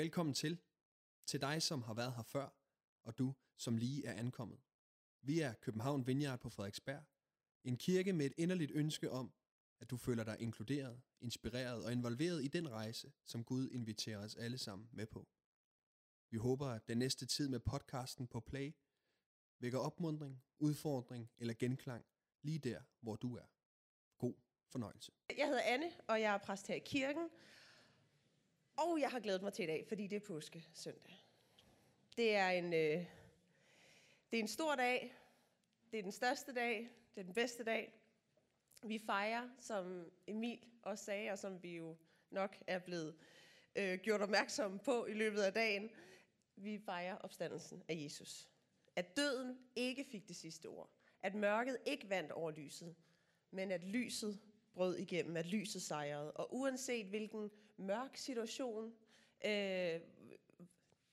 Velkommen til. Til dig, som har været her før, og du, som lige er ankommet. Vi er København Vineyard på Frederiksberg. En kirke med et inderligt ønske om, at du føler dig inkluderet, inspireret og involveret i den rejse, som Gud inviterer os alle sammen med på. Vi håber, at den næste tid med podcasten på Play vækker opmundring, udfordring eller genklang lige der, hvor du er. God fornøjelse. Jeg hedder Anne, og jeg er præst her i kirken. Og jeg har glædet mig til i dag, fordi det er påske søndag. Det er en, øh, det er en stor dag. Det er den største dag. Det er den bedste dag. Vi fejrer, som Emil også sagde, og som vi jo nok er blevet øh, gjort opmærksom på i løbet af dagen. Vi fejrer opstandelsen af Jesus. At døden ikke fik det sidste ord. At mørket ikke vandt over lyset, men at lyset brød igennem, at lyset sejrede. Og uanset hvilken mørk situation, øh,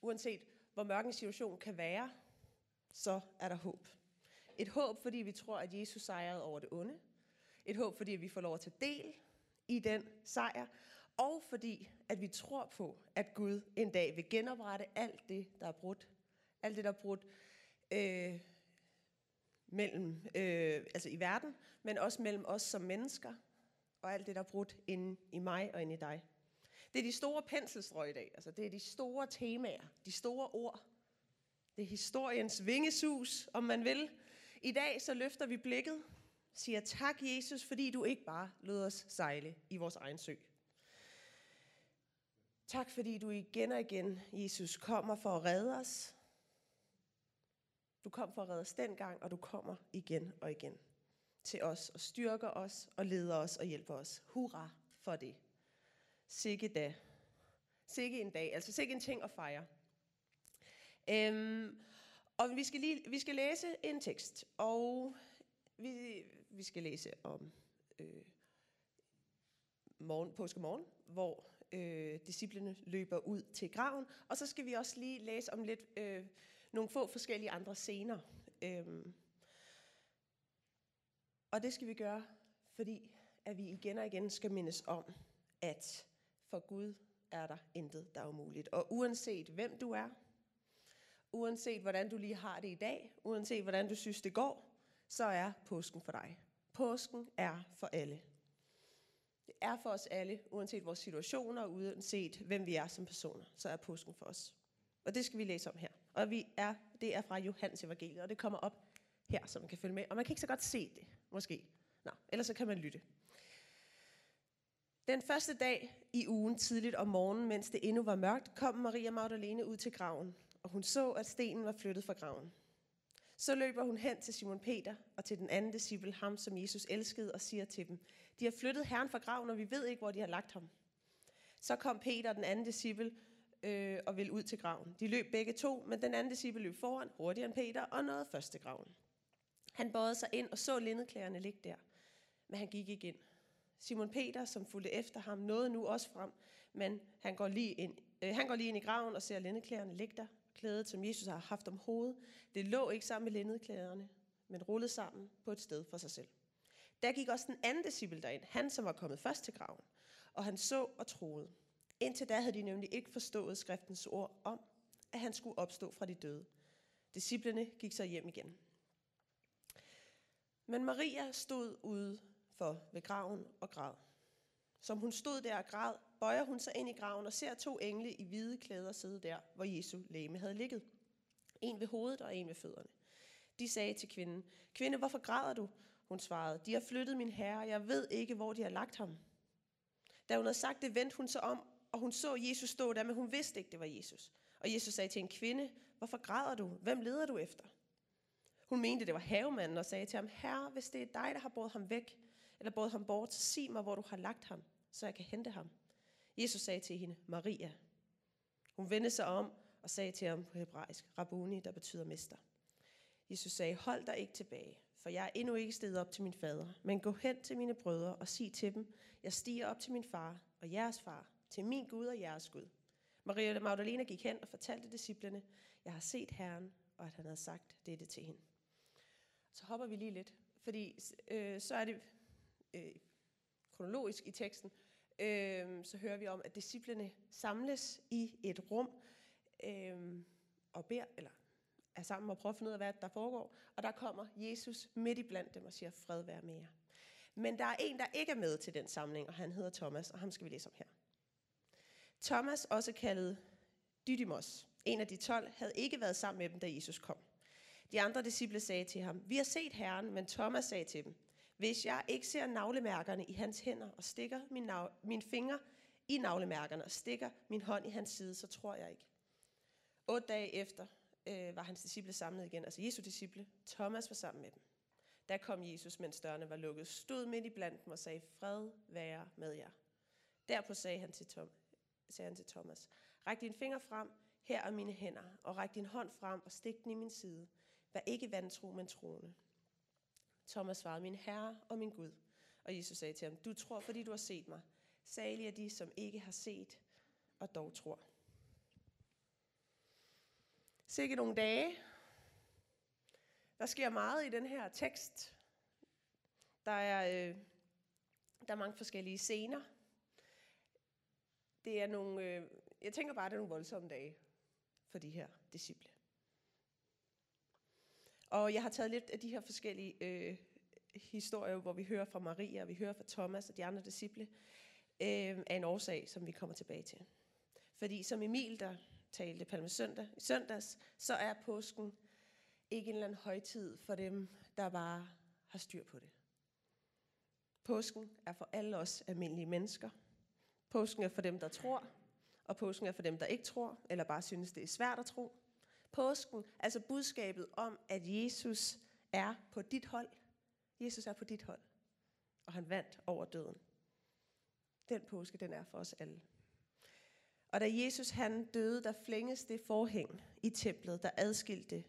uanset hvor mørk en situation kan være, så er der håb. Et håb, fordi vi tror, at Jesus sejrede over det onde. Et håb, fordi vi får lov at tage del i den sejr. Og fordi, at vi tror på, at Gud en dag vil genoprette alt det, der er brudt. Alt det, der er brudt øh, mellem, øh, altså i verden, men også mellem os som mennesker, og alt det, der er brudt inde i mig og inde i dig. Det er de store penselstrøg i dag. Altså, det er de store temaer, de store ord. Det er historiens vingesus, om man vil. I dag så løfter vi blikket, siger tak Jesus, fordi du ikke bare lod os sejle i vores egen sø. Tak fordi du igen og igen, Jesus, kommer for at redde os. Du kom for at redde os dengang, og du kommer igen og igen til os og styrker os og leder os og hjælper os. Hurra for det. Sikke da. Sikke en dag. Altså sikke en ting at fejre. Øhm, og vi skal, lige, vi skal læse en tekst, og vi, vi skal læse om øh, morgen, påskemorgen, hvor øh, disciplene løber ud til graven. Og så skal vi også lige læse om lidt øh, nogle få forskellige andre scener. Øh, og det skal vi gøre, fordi at vi igen og igen skal mindes om, at for Gud er der intet, der er umuligt. Og uanset hvem du er, uanset hvordan du lige har det i dag, uanset hvordan du synes det går, så er påsken for dig. Påsken er for alle. Det er for os alle, uanset vores situationer, uanset hvem vi er som personer, så er påsken for os. Og det skal vi læse om her. Og vi er, det er fra Johannes evangeliet, og det kommer op her, så man kan følge med. Og man kan ikke så godt se det, måske. Nå, ellers så kan man lytte. Den første dag i ugen tidligt om morgenen, mens det endnu var mørkt, kom Maria Magdalene ud til graven, og hun så, at stenen var flyttet fra graven. Så løber hun hen til Simon Peter og til den anden disciple, ham som Jesus elskede, og siger til dem, de har flyttet herren fra graven, og vi ved ikke, hvor de har lagt ham. Så kom Peter, den anden disciple, øh, og ville ud til graven. De løb begge to, men den anden disciple løb foran, hurtigere end Peter, og nåede først til graven. Han bøjede sig ind og så lindeklæderne ligge der, men han gik ikke ind. Simon Peter, som fulgte efter ham, nåede nu også frem, men han går lige ind, øh, han går lige ind i graven og ser lindeklæderne ligge der. Klædet, som Jesus har haft om hovedet, det lå ikke sammen med lindeklæderne, men rullede sammen på et sted for sig selv. Der gik også den anden disciple derind, han som var kommet først til graven, og han så og troede. Indtil da havde de nemlig ikke forstået skriftens ord om, at han skulle opstå fra de døde. Disciplene gik så hjem igen. Men Maria stod ude for ved graven og græd. Som hun stod der og græd, bøjer hun sig ind i graven og ser to engle i hvide klæder sidde der, hvor Jesu læme havde ligget. En ved hovedet og en ved fødderne. De sagde til kvinden, Kvinde, hvorfor græder du? Hun svarede, de har flyttet min herre, og jeg ved ikke, hvor de har lagt ham. Da hun havde sagt det, vendte hun sig om, og hun så Jesus stå der, men hun vidste ikke, det var Jesus. Og Jesus sagde til en kvinde, hvorfor græder du? Hvem leder du efter? Hun mente, det var havemanden og sagde til ham, Herre, hvis det er dig, der har båret ham væk, eller båret ham bort, så sig mig, hvor du har lagt ham, så jeg kan hente ham. Jesus sagde til hende, Maria. Hun vendte sig om og sagde til ham på hebraisk, Rabuni, der betyder mester. Jesus sagde, hold dig ikke tilbage, for jeg er endnu ikke stedet op til min fader, men gå hen til mine brødre og sig til dem, jeg stiger op til min far og jeres far, til min Gud og jeres Gud. Maria Magdalena gik hen og fortalte disciplene, jeg har set Herren, og at han havde sagt dette til hende. Så hopper vi lige lidt, fordi øh, så er det øh, kronologisk i teksten, øh, så hører vi om, at disciplene samles i et rum øh, og beder, eller er sammen og prøver at finde ud af, hvad der foregår. Og der kommer Jesus midt i blandt dem og siger, fred være med jer. Men der er en, der ikke er med til den samling, og han hedder Thomas, og ham skal vi læse om her. Thomas, også kaldet Dydymos, en af de tolv, havde ikke været sammen med dem, da Jesus kom. De andre disciple sagde til ham, vi har set Herren, men Thomas sagde til dem, hvis jeg ikke ser navlemærkerne i hans hænder og stikker min, nav- min finger i navlemærkerne og stikker min hånd i hans side, så tror jeg ikke. Otte dage efter øh, var hans disciple samlet igen, altså Jesu disciple. Thomas var sammen med dem. Der kom Jesus, mens dørene var lukket, stod midt i blandt dem og sagde, fred være med jer. Derpå sagde han til, Tom, sagde han til Thomas, ræk din finger frem, her er mine hænder, og ræk din hånd frem og stik den i min side. Vær ikke vantro, men troende. Thomas svarede, min herre og min Gud. Og Jesus sagde til ham, du tror, fordi du har set mig. Salige er de, som ikke har set og dog tror. Sikke nogle dage. Der sker meget i den her tekst. Der er, øh, der er mange forskellige scener. Det er nogle, øh, jeg tænker bare, det er nogle voldsomme dage for de her disciple. Og jeg har taget lidt af de her forskellige øh, historier, hvor vi hører fra Maria, og vi hører fra Thomas og de andre disciple, øh, af en årsag, som vi kommer tilbage til. Fordi som Emil, der talte Palme Søndag i søndags, så er påsken ikke en eller anden højtid for dem, der bare har styr på det. Påsken er for alle os almindelige mennesker. Påsken er for dem, der tror, og påsken er for dem, der ikke tror, eller bare synes, det er svært at tro. Påsken, altså budskabet om, at Jesus er på dit hold. Jesus er på dit hold, og han vandt over døden. Den påske, den er for os alle. Og da Jesus han døde, der flænges det forhæng i templet, der adskilte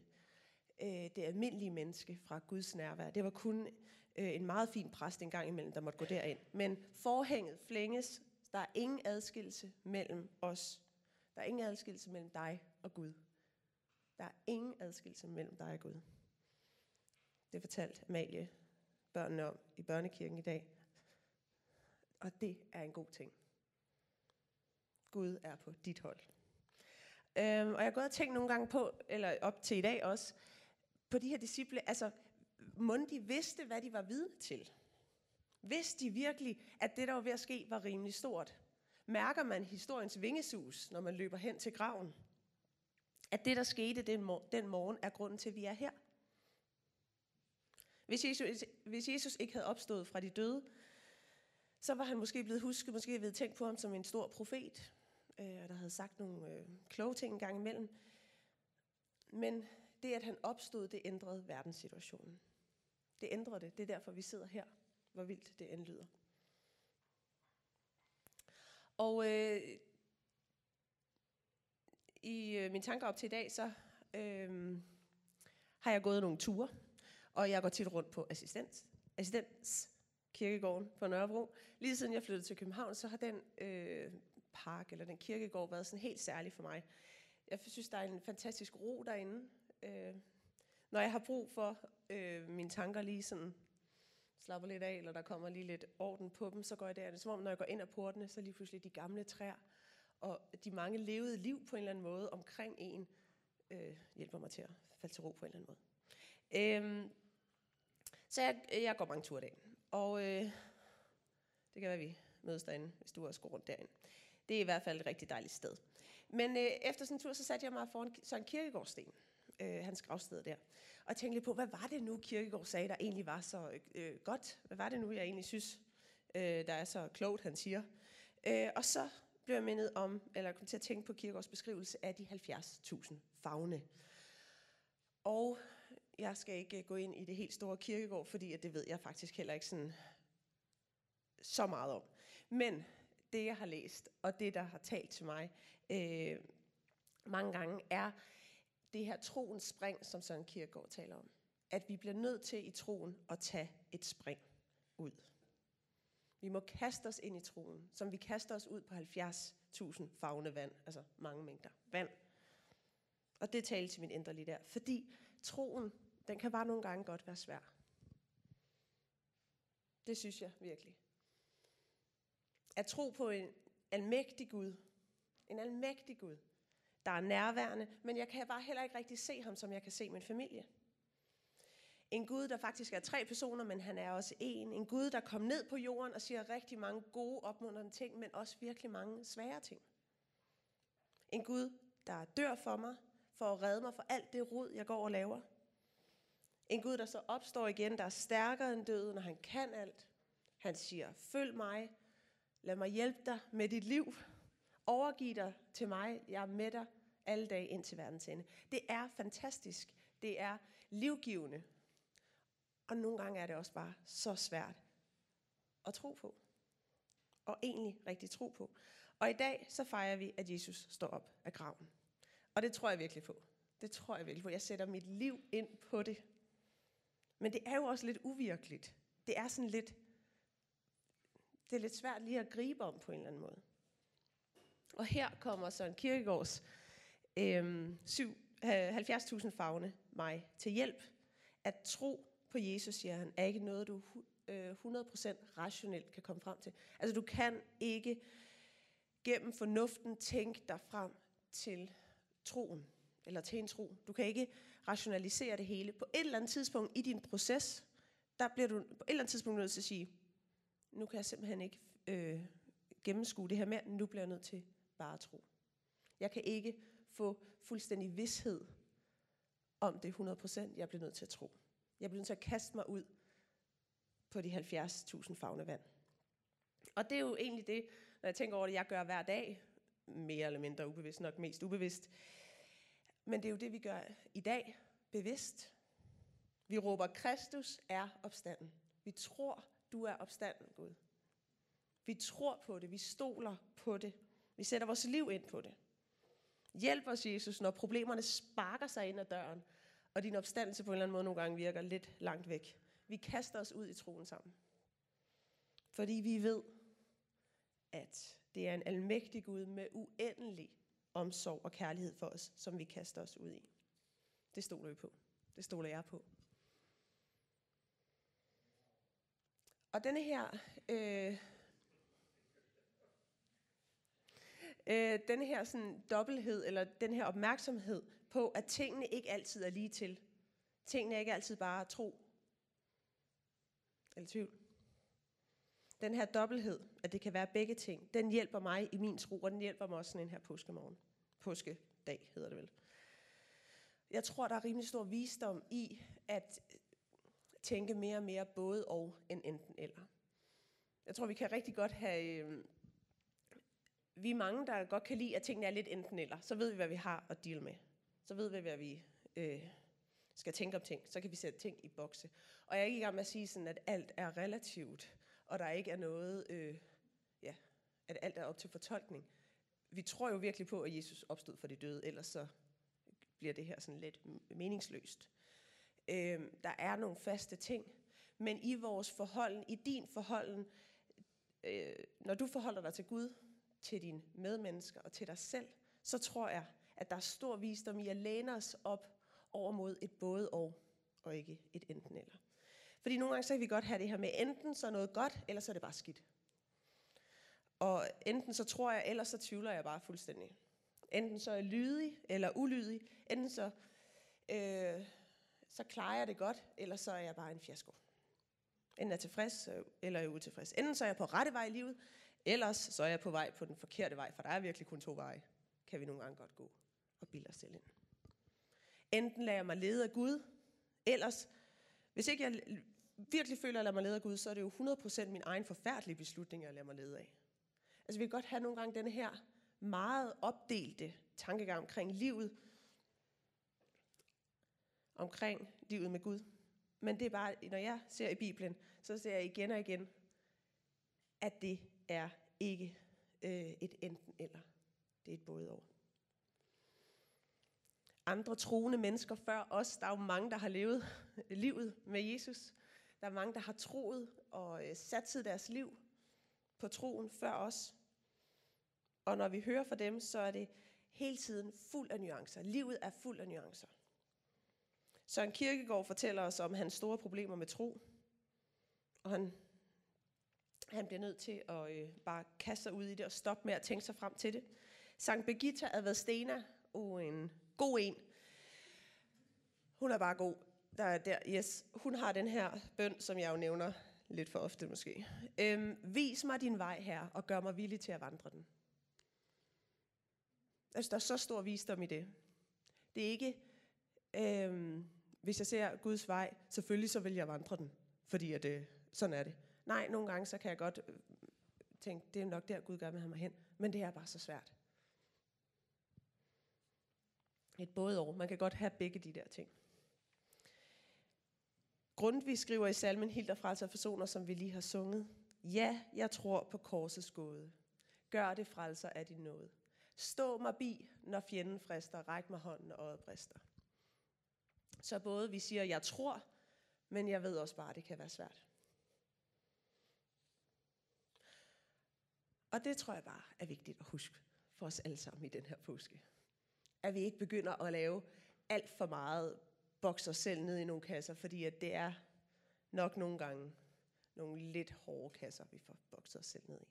øh, det almindelige menneske fra Guds nærvær. Det var kun øh, en meget fin præst en gang imellem, der måtte gå derind. Men forhænget flænges, der er ingen adskillelse mellem os. Der er ingen adskillelse mellem dig og Gud. Der er ingen adskillelse mellem dig og Gud. Det fortalte Amalie børnene om i børnekirken i dag. Og det er en god ting. Gud er på dit hold. Øhm, og jeg har gået og tænkt nogle gange på, eller op til i dag også, på de her disciple, altså, må de vidste, hvad de var vidne til? Vidste de virkelig, at det, der var ved at ske, var rimelig stort? Mærker man historiens vingesus, når man løber hen til graven? At det, der skete den, mor- den morgen, er grunden til, at vi er her? Hvis Jesus, hvis Jesus ikke havde opstået fra de døde, så var han måske blevet husket, måske havde tænkt på ham som en stor profet, øh, der havde sagt nogle øh, kloge ting en gang imellem. Men det, at han opstod, det ændrede verdenssituationen. Det ændrede det. Det er derfor, vi sidder her. Hvor vildt det end lyder. Og øh, i øh, mine tanker op til i dag, så øh, har jeg gået nogle ture. Og jeg går tit rundt på assistens, assistens kirkegården på Nørrebro. Lige siden jeg flyttede til København, så har den øh, park eller den kirkegård været sådan helt særlig for mig. Jeg synes, der er en fantastisk ro derinde. Øh, når jeg har brug for øh, mine tanker lige sådan slapper lidt af, eller der kommer lige lidt orden på dem, så går jeg der. Det er som om, når jeg går ind ad portene, så lige pludselig de gamle træer, og de mange levede liv på en eller anden måde omkring en, øh, hjælper mig til at falde til ro på en eller anden måde. Øhm, så jeg, jeg går mange ture i dag. Og øh, det kan være, at vi mødes derinde, hvis du også går rundt derinde. Det er i hvert fald et rigtig dejligt sted. Men øh, efter sådan en tur, så satte jeg mig foran Søren Kirkegaardsten, øh, hans gravsted der. Og tænkte lidt på, hvad var det nu, Kirkegaard sagde, der egentlig var så øh, godt? Hvad var det nu, jeg egentlig synes, øh, der er så klogt, han siger? Øh, og så blev jeg mindet om, eller kom til at tænke på Kirkegaards beskrivelse af de 70.000 fagne. Og jeg skal ikke øh, gå ind i det helt store kirkegård, fordi at det ved jeg faktisk heller ikke sådan så meget om. Men det, jeg har læst, og det, der har talt til mig øh, mange gange, er det her troens spring, som Søren Kierkegaard taler om. At vi bliver nødt til i troen at tage et spring ud. Vi må kaste os ind i troen, som vi kaster os ud på 70.000 fagne vand, altså mange mængder vand. Og det talte til min indre lige der, fordi troen, den kan bare nogle gange godt være svær. Det synes jeg virkelig. At tro på en almægtig Gud. En almægtig Gud, der er nærværende, men jeg kan bare heller ikke rigtig se ham, som jeg kan se min familie. En Gud, der faktisk er tre personer, men han er også en. En Gud, der kom ned på jorden og siger rigtig mange gode, opmuntrende ting, men også virkelig mange svære ting. En Gud, der dør for mig, for at redde mig for alt det rod, jeg går og laver. En Gud, der så opstår igen, der er stærkere end døden, og han kan alt. Han siger, følg mig, lad mig hjælpe dig med dit liv. Overgiv dig til mig, jeg er med dig alle dage ind til verdens ende. Det er fantastisk. Det er livgivende. Og nogle gange er det også bare så svært at tro på. Og egentlig rigtig tro på. Og i dag så fejrer vi, at Jesus står op af graven. Og det tror jeg virkelig på. Det tror jeg virkelig på. Jeg sætter mit liv ind på det. Men det er jo også lidt uvirkeligt. Det er sådan lidt, det er lidt svært lige at gribe om på en eller anden måde. Og her kommer Søren Kierkegaards øh, 70.000 fagne mig til hjælp. At tro på Jesus, siger han, er ikke noget, du 100% øh, rationelt kan komme frem til. Altså du kan ikke gennem fornuften tænke dig frem til troen, eller til en tro. Du kan ikke rationalisere det hele. På et eller andet tidspunkt i din proces, der bliver du på et eller andet tidspunkt nødt til at sige, nu kan jeg simpelthen ikke øh, gennemskue det her mere, nu bliver jeg nødt til bare at tro. Jeg kan ikke få fuldstændig vidshed om det 100%, jeg bliver nødt til at tro. Jeg bliver nødt til at kaste mig ud på de 70.000 fagne vand. Og det er jo egentlig det, når jeg tænker over det, jeg gør hver dag, mere eller mindre ubevidst, nok mest ubevidst. Men det er jo det, vi gør i dag, bevidst. Vi råber, Kristus er opstanden. Vi tror, du er opstanden, Gud. Vi tror på det, vi stoler på det. Vi sætter vores liv ind på det. Hjælp os, Jesus, når problemerne sparker sig ind ad døren, og din opstandelse på en eller anden måde nogle gange virker lidt langt væk. Vi kaster os ud i troen sammen. Fordi vi ved, at det er en almægtig Gud med uendelig omsorg og kærlighed for os, som vi kaster os ud i. Det stoler vi på. Det stoler jeg på. Og denne her, øh, øh, den her sådan dobbelthed, eller den her opmærksomhed på, at tingene ikke altid er lige til. Tingene er ikke altid bare tro eller tvivl. Den her dobbelthed, at det kan være begge ting, den hjælper mig i min tro, og den hjælper mig også sådan en her påskemorgen. Påskedag hedder det vel. Jeg tror, der er rimelig stor visdom i at tænke mere og mere både og end enten eller. Jeg tror, vi kan rigtig godt have... Øhm, vi er mange, der godt kan lide, at tingene er lidt enten eller. Så ved vi, hvad vi har at deal med. Så ved vi, hvad vi øh, skal tænke om ting. Så kan vi sætte ting i bokse. Og jeg er ikke i gang med at sige, sådan, at alt er relativt og der ikke er noget, øh, ja, at alt er op til fortolkning. Vi tror jo virkelig på, at Jesus opstod for de døde, ellers så bliver det her sådan lidt meningsløst. Øh, der er nogle faste ting, men i vores forhold, i din forhold, øh, når du forholder dig til Gud, til dine medmennesker og til dig selv, så tror jeg, at der er stor visdom i at læne os op over mod et både og, og ikke et enten eller. Fordi nogle gange så kan vi godt have det her med, enten så er noget godt, eller så er det bare skidt. Og enten så tror jeg, eller så tvivler jeg bare fuldstændig. Enten så er jeg lydig, eller ulydig. Enten så, øh, så klarer jeg det godt, eller så er jeg bare en fiasko. Enten er jeg tilfreds, øh, eller er jeg utilfreds. Enten så er jeg på rette vej i livet, ellers så er jeg på vej på den forkerte vej, for der er virkelig kun to veje, kan vi nogle gange godt gå og bilde os selv ind. Enten lader jeg mig lede af Gud, ellers hvis ikke jeg virkelig føler, at jeg lader mig lede af Gud, så er det jo 100% min egen forfærdelige beslutning, jeg lader mig lede af. Altså vi kan godt have nogle gange denne her meget opdelte tankegang omkring livet, omkring livet med Gud. Men det er bare, når jeg ser i Bibelen, så ser jeg igen og igen, at det er ikke øh, et enten eller. Det er et både og andre troende mennesker før os. Der er jo mange, der har levet livet med Jesus. Der er mange, der har troet og øh, sat deres liv på troen før os. Og når vi hører fra dem, så er det hele tiden fuld af nuancer. Livet er fuld af nuancer. Søren Kirkegaard fortæller os om hans store problemer med tro. Og han han bliver nødt til at øh, bare kaste sig ud i det og stoppe med at tænke sig frem til det. Sankt Birgitta Advestena, oh, en god en. Hun er bare god. Der er der, yes. Hun har den her bøn, som jeg jo nævner lidt for ofte måske. Øhm, Vis mig din vej her, og gør mig villig til at vandre den. Altså, der er så stor visdom i det. Det er ikke, øhm, hvis jeg ser Guds vej, selvfølgelig så vil jeg vandre den, fordi at, øh, sådan er det. Nej, nogle gange så kan jeg godt øh, tænke, det er nok der, Gud gør med mig hen. Men det er bare så svært. Et både år. Man kan godt have begge de der ting. Grundtvig skriver i salmen Hilder frelser personer, som vi lige har sunget. Ja, jeg tror på korsets gåde. Gør det frelser af din nåde. Stå mig bi, når fjenden frister. Ræk mig hånden, når øjet brister. Så både vi siger, jeg tror, men jeg ved også bare, at det kan være svært. Og det tror jeg bare er vigtigt at huske for os alle sammen i den her påske. At vi ikke begynder at lave alt for meget bokse os selv ned i nogle kasser, fordi at det er nok nogle gange nogle lidt hårde kasser, vi får bokset os selv ned i.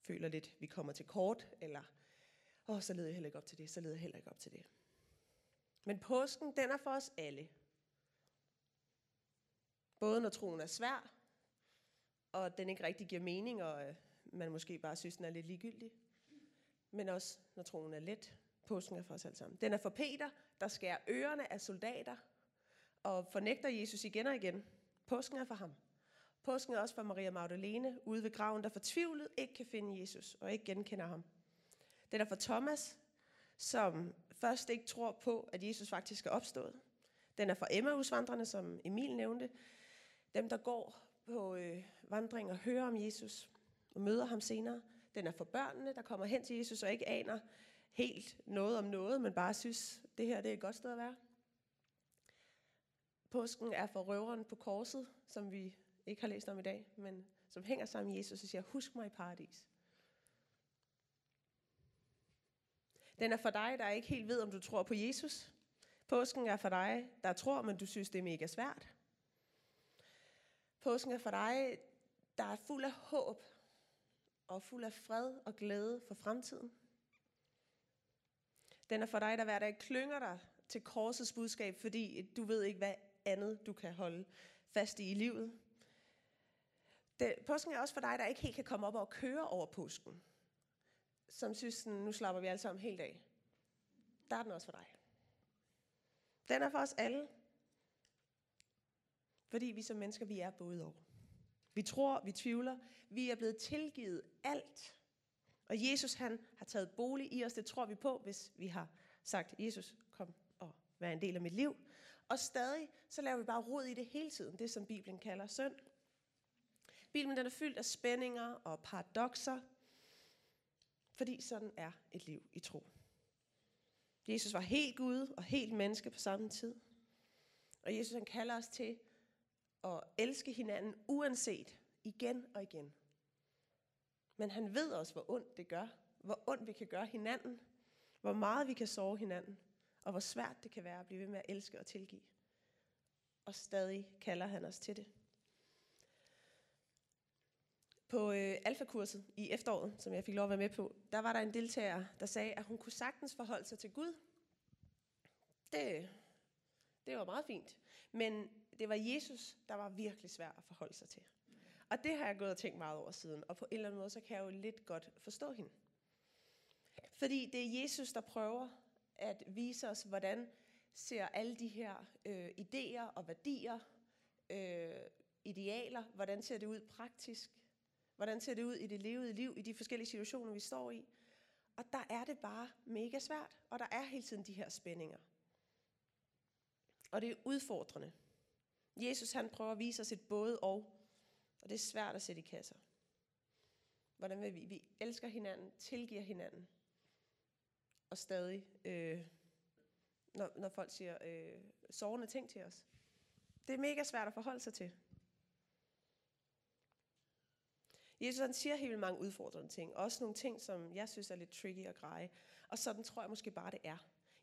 Føler lidt, vi kommer til kort, eller åh, oh, så leder jeg heller ikke op til det, så leder jeg heller ikke op til det. Men påsken, den er for os alle. Både når troen er svær, og den ikke rigtig giver mening, og øh, man måske bare synes, den er lidt ligegyldig. Men også når troen er let. Påsken er for os alle sammen. Den er for Peter, der skærer ørerne af soldater, og fornægter Jesus igen og igen. Påsken er for ham. Påsken er også for Maria Magdalene, ude ved graven, der fortvivlet ikke kan finde Jesus, og ikke genkender ham. Den er for Thomas, som først ikke tror på, at Jesus faktisk er opstået. Den er for Emmausvandrene, som Emil nævnte. Dem, der går på øh, vandring og hører om Jesus og møder ham senere. Den er for børnene, der kommer hen til Jesus og ikke aner helt noget om noget, men bare synes, det her det er et godt sted at være. Påsken er for røveren på korset, som vi ikke har læst om i dag, men som hænger sammen med Jesus og siger, husk mig i paradis. Den er for dig, der ikke helt ved, om du tror på Jesus. Påsken er for dig, der tror, men du synes, det er mega svært. Påsken er for dig, der er fuld af håb og fuld af fred og glæde for fremtiden. Den er for dig, der hver dag klynger dig til korsets budskab, fordi du ved ikke, hvad andet du kan holde fast i i livet. Det, påsken er også for dig, der ikke helt kan komme op og køre over påsken. Som synes, sådan, nu slapper vi alle sammen helt af. Der er den også for dig. Den er for os alle. Fordi vi som mennesker, vi er både over. Vi tror, vi tvivler, vi er blevet tilgivet alt. Og Jesus han har taget bolig i os, det tror vi på, hvis vi har sagt, Jesus kom og vær en del af mit liv. Og stadig, så laver vi bare rod i det hele tiden, det som Bibelen kalder synd. Bibelen den er fyldt af spændinger og paradoxer, fordi sådan er et liv i tro. Jesus var helt Gud og helt menneske på samme tid. Og Jesus han kalder os til og elske hinanden uanset igen og igen. Men han ved også, hvor ondt det gør. Hvor ondt vi kan gøre hinanden. Hvor meget vi kan sove hinanden. Og hvor svært det kan være at blive ved med at elske og tilgive. Og stadig kalder han os til det. På øh, alfakurset i efteråret, som jeg fik lov at være med på, der var der en deltager, der sagde, at hun kunne sagtens forholde sig til Gud. Det, det var meget fint. Men det var Jesus, der var virkelig svær at forholde sig til. Og det har jeg gået og tænkt meget over siden, og på en eller anden måde, så kan jeg jo lidt godt forstå hende. Fordi det er Jesus, der prøver at vise os, hvordan ser alle de her øh, idéer og værdier, øh, idealer, hvordan ser det ud praktisk? Hvordan ser det ud i det levede liv, i de forskellige situationer, vi står i? Og der er det bare mega svært, og der er hele tiden de her spændinger. Og det er udfordrende. Jesus han prøver at vise os et både og, og det er svært at sætte i kasser. Hvordan vil vi? Vi elsker hinanden, tilgiver hinanden, og stadig, øh, når, når folk siger øh, sårende ting til os. Det er mega svært at forholde sig til. Jesus han siger helt mange udfordrende ting. Også nogle ting, som jeg synes er lidt tricky at greje. Og sådan tror jeg måske bare, det er.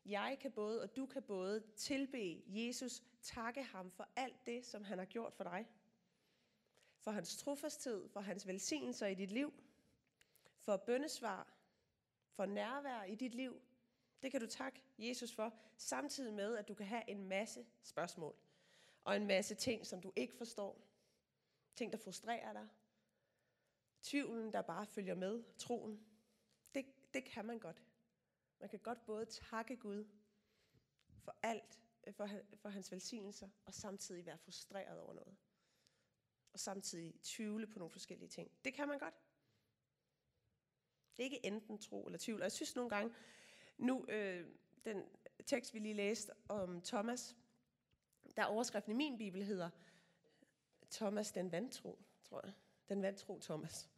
Jeg kan både, og du kan både tilbe Jesus, takke ham for alt det, som han har gjort for dig. for hans trofasthed, for hans velsignelser i dit liv, for bøndesvar, for nærvær i dit liv. Det kan du takke Jesus for, samtidig med, at du kan have en masse spørgsmål. Og en masse ting, som du ikke forstår. Ting, der frustrerer dig. Tvivlen, der bare følger med. Troen. Det, det kan man godt. Man kan godt både takke Gud for alt, øh, for, for hans velsignelser, og samtidig være frustreret over noget. Og samtidig tvivle på nogle forskellige ting. Det kan man godt. Det er ikke enten tro eller tvivl. Og jeg synes nogle gange, nu øh, den tekst, vi lige læste om Thomas, der er overskriften i min bibel hedder Thomas den vantro, tror jeg. Den vantro Thomas.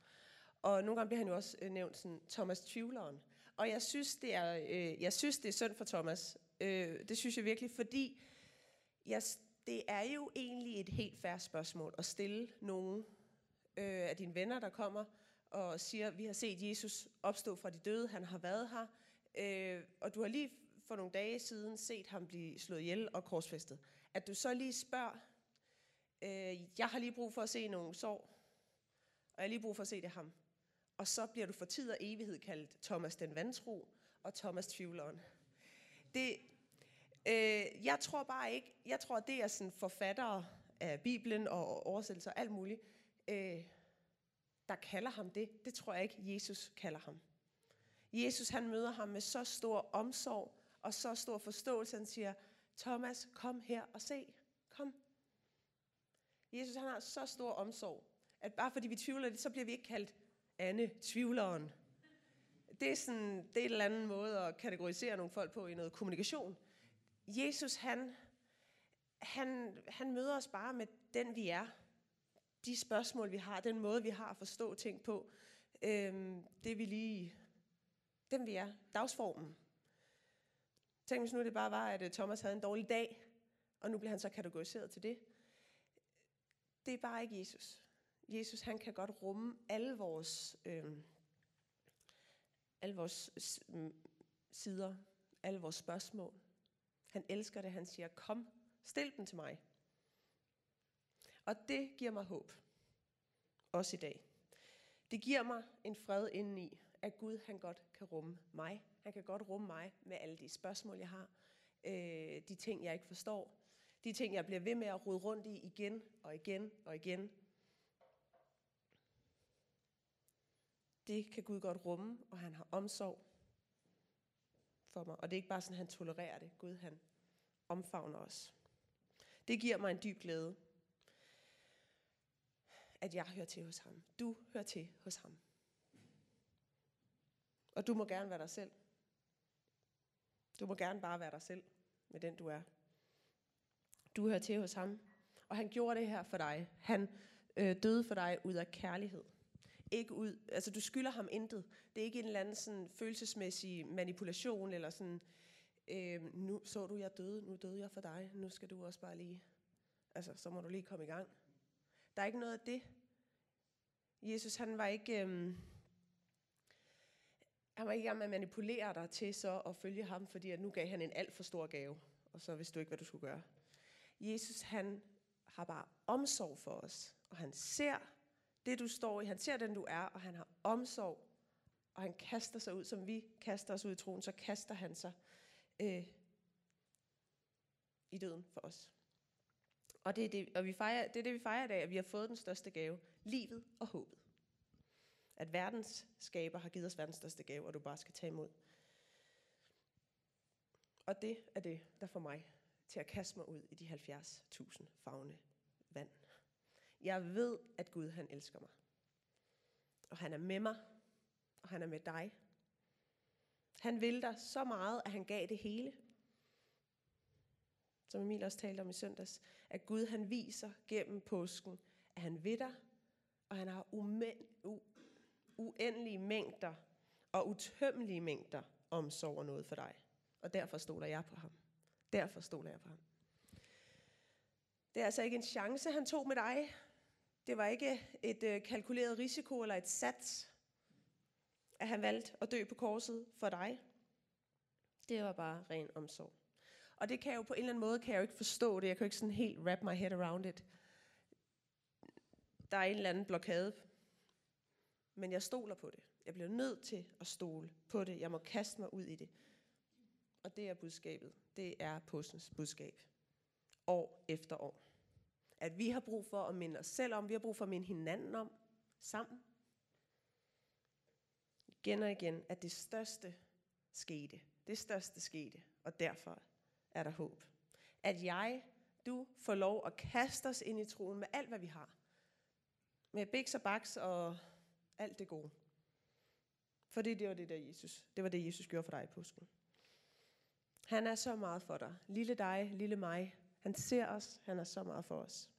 Og nogle gange bliver han jo også øh, nævnt som Thomas tvivleren. Og jeg synes, det er, øh, jeg synes, det er synd for Thomas. Øh, det synes jeg virkelig, fordi jeg, det er jo egentlig et helt færre spørgsmål at stille nogen øh, af dine venner, der kommer og siger, vi har set Jesus opstå fra de døde, han har været her, øh, og du har lige for nogle dage siden set ham blive slået ihjel og korsfæstet. At du så lige spørger, øh, jeg har lige brug for at se nogle sår, og jeg har lige brug for at se det ham. Og så bliver du for tid og evighed kaldt Thomas den vantro og Thomas tvivleren. Det, øh, jeg tror bare ikke, jeg tror, det er sådan forfattere af Bibelen og oversættelser og alt muligt, øh, der kalder ham det. Det tror jeg ikke, Jesus kalder ham. Jesus han møder ham med så stor omsorg og så stor forståelse. Han siger, Thomas, kom her og se. Kom. Jesus han har så stor omsorg, at bare fordi vi tvivler det, så bliver vi ikke kaldt Anne tvivleren. Det er, sådan, det er en eller anden måde at kategorisere nogle folk på i noget kommunikation. Jesus, han, han, han møder os bare med den, vi er. De spørgsmål, vi har, den måde, vi har at forstå ting på. Øhm, det vi lige, den vi er, dagsformen. Tænk hvis nu det bare var, at øh, Thomas havde en dårlig dag, og nu bliver han så kategoriseret til det. Det er bare ikke Jesus. Jesus han kan godt rumme alle vores, øh, alle vores mm, sider, alle vores spørgsmål. Han elsker det, han siger, kom, stil dem til mig. Og det giver mig håb, også i dag. Det giver mig en fred indeni, at Gud han godt kan rumme mig. Han kan godt rumme mig med alle de spørgsmål, jeg har, øh, de ting, jeg ikke forstår, de ting, jeg bliver ved med at rode rundt i igen og igen og igen, det kan Gud godt rumme, og han har omsorg for mig. Og det er ikke bare sådan, at han tolererer det. Gud, han omfavner os. Det giver mig en dyb glæde, at jeg hører til hos ham. Du hører til hos ham. Og du må gerne være dig selv. Du må gerne bare være dig selv med den, du er. Du hører til hos ham. Og han gjorde det her for dig. Han øh, døde for dig ud af kærlighed ikke ud, altså du skylder ham intet. Det er ikke en eller anden sådan følelsesmæssig manipulation, eller sådan, øh, nu så du, jeg døde, nu døde jeg for dig, nu skal du også bare lige, altså så må du lige komme i gang. Der er ikke noget af det. Jesus han var ikke, øh, han var ikke i gang med at manipulere dig til så at følge ham, fordi at nu gav han en alt for stor gave, og så vidste du ikke, hvad du skulle gøre. Jesus han har bare omsorg for os, og han ser det, du står i. Han ser den, du er, og han har omsorg. Og han kaster sig ud, som vi kaster os ud i troen, så kaster han sig øh, i døden for os. Og, det er det, og vi fejrer, det er det, vi fejrer i dag, at vi har fået den største gave. Livet og håbet. At verdens skaber har givet os verdens største gave, og du bare skal tage imod. Og det er det, der får mig til at kaste mig ud i de 70.000 fagne. Jeg ved, at Gud han elsker mig. Og han er med mig, og han er med dig. Han vil dig så meget, at han gav det hele. Som Emil også talte om i søndags, at Gud han viser gennem påsken, at han vil dig, og han har umænd, u, uendelige mængder og utømmelige mængder omsorg og noget for dig. Og derfor stoler jeg på ham. Derfor stoler jeg på ham. Det er altså ikke en chance, han tog med dig. Det var ikke et øh, kalkuleret risiko eller et sats, at han valgte at dø på korset for dig. Det var bare ren omsorg. Og det kan jeg jo på en eller anden måde, kan jeg jo ikke forstå det. Jeg kan jo ikke sådan helt wrap my head around it. Der er en eller anden blokade. Men jeg stoler på det. Jeg bliver nødt til at stole på det. Jeg må kaste mig ud i det. Og det er budskabet. Det er postens budskab. År efter år. At vi har brug for at minde os selv om, vi har brug for at minde hinanden om, sammen. Igen og igen, at det største skete. Det største skete, og derfor er der håb. At jeg, du, får lov at kaste os ind i troen med alt, hvad vi har. Med biks og baks og alt det gode. For det, det var det der Jesus. Det var det, Jesus gjorde for dig i påsken. Han er så meget for dig. Lille dig, lille mig. Han ser os. Han er så meget for os.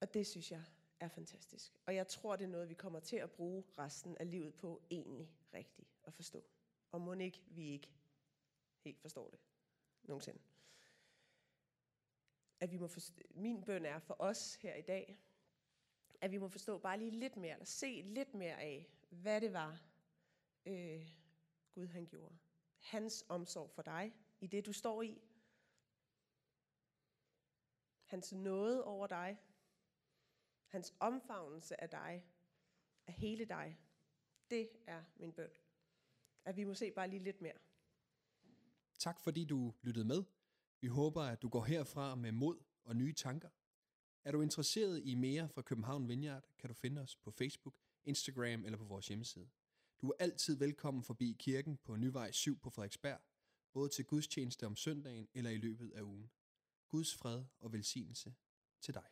Og det synes jeg er fantastisk. Og jeg tror, det er noget, vi kommer til at bruge resten af livet på egentlig rigtigt at forstå. Og må ikke vi ikke helt forstår det nogensinde. At vi må forstå, min bøn er for os her i dag, at vi må forstå bare lige lidt mere, eller se lidt mere af, hvad det var, øh, Gud han gjorde. Hans omsorg for dig, i det du står i. Hans nåde over dig. Hans omfavnelse af dig, af hele dig. Det er min bøn. At vi må se bare lige lidt mere. Tak fordi du lyttede med. Vi håber, at du går herfra med mod og nye tanker. Er du interesseret i mere fra København Vineyard, kan du finde os på Facebook, Instagram eller på vores hjemmeside. Du er altid velkommen forbi kirken på Nyvej 7 på Frederiksberg, både til gudstjeneste om søndagen eller i løbet af ugen. Guds fred og velsignelse til dig.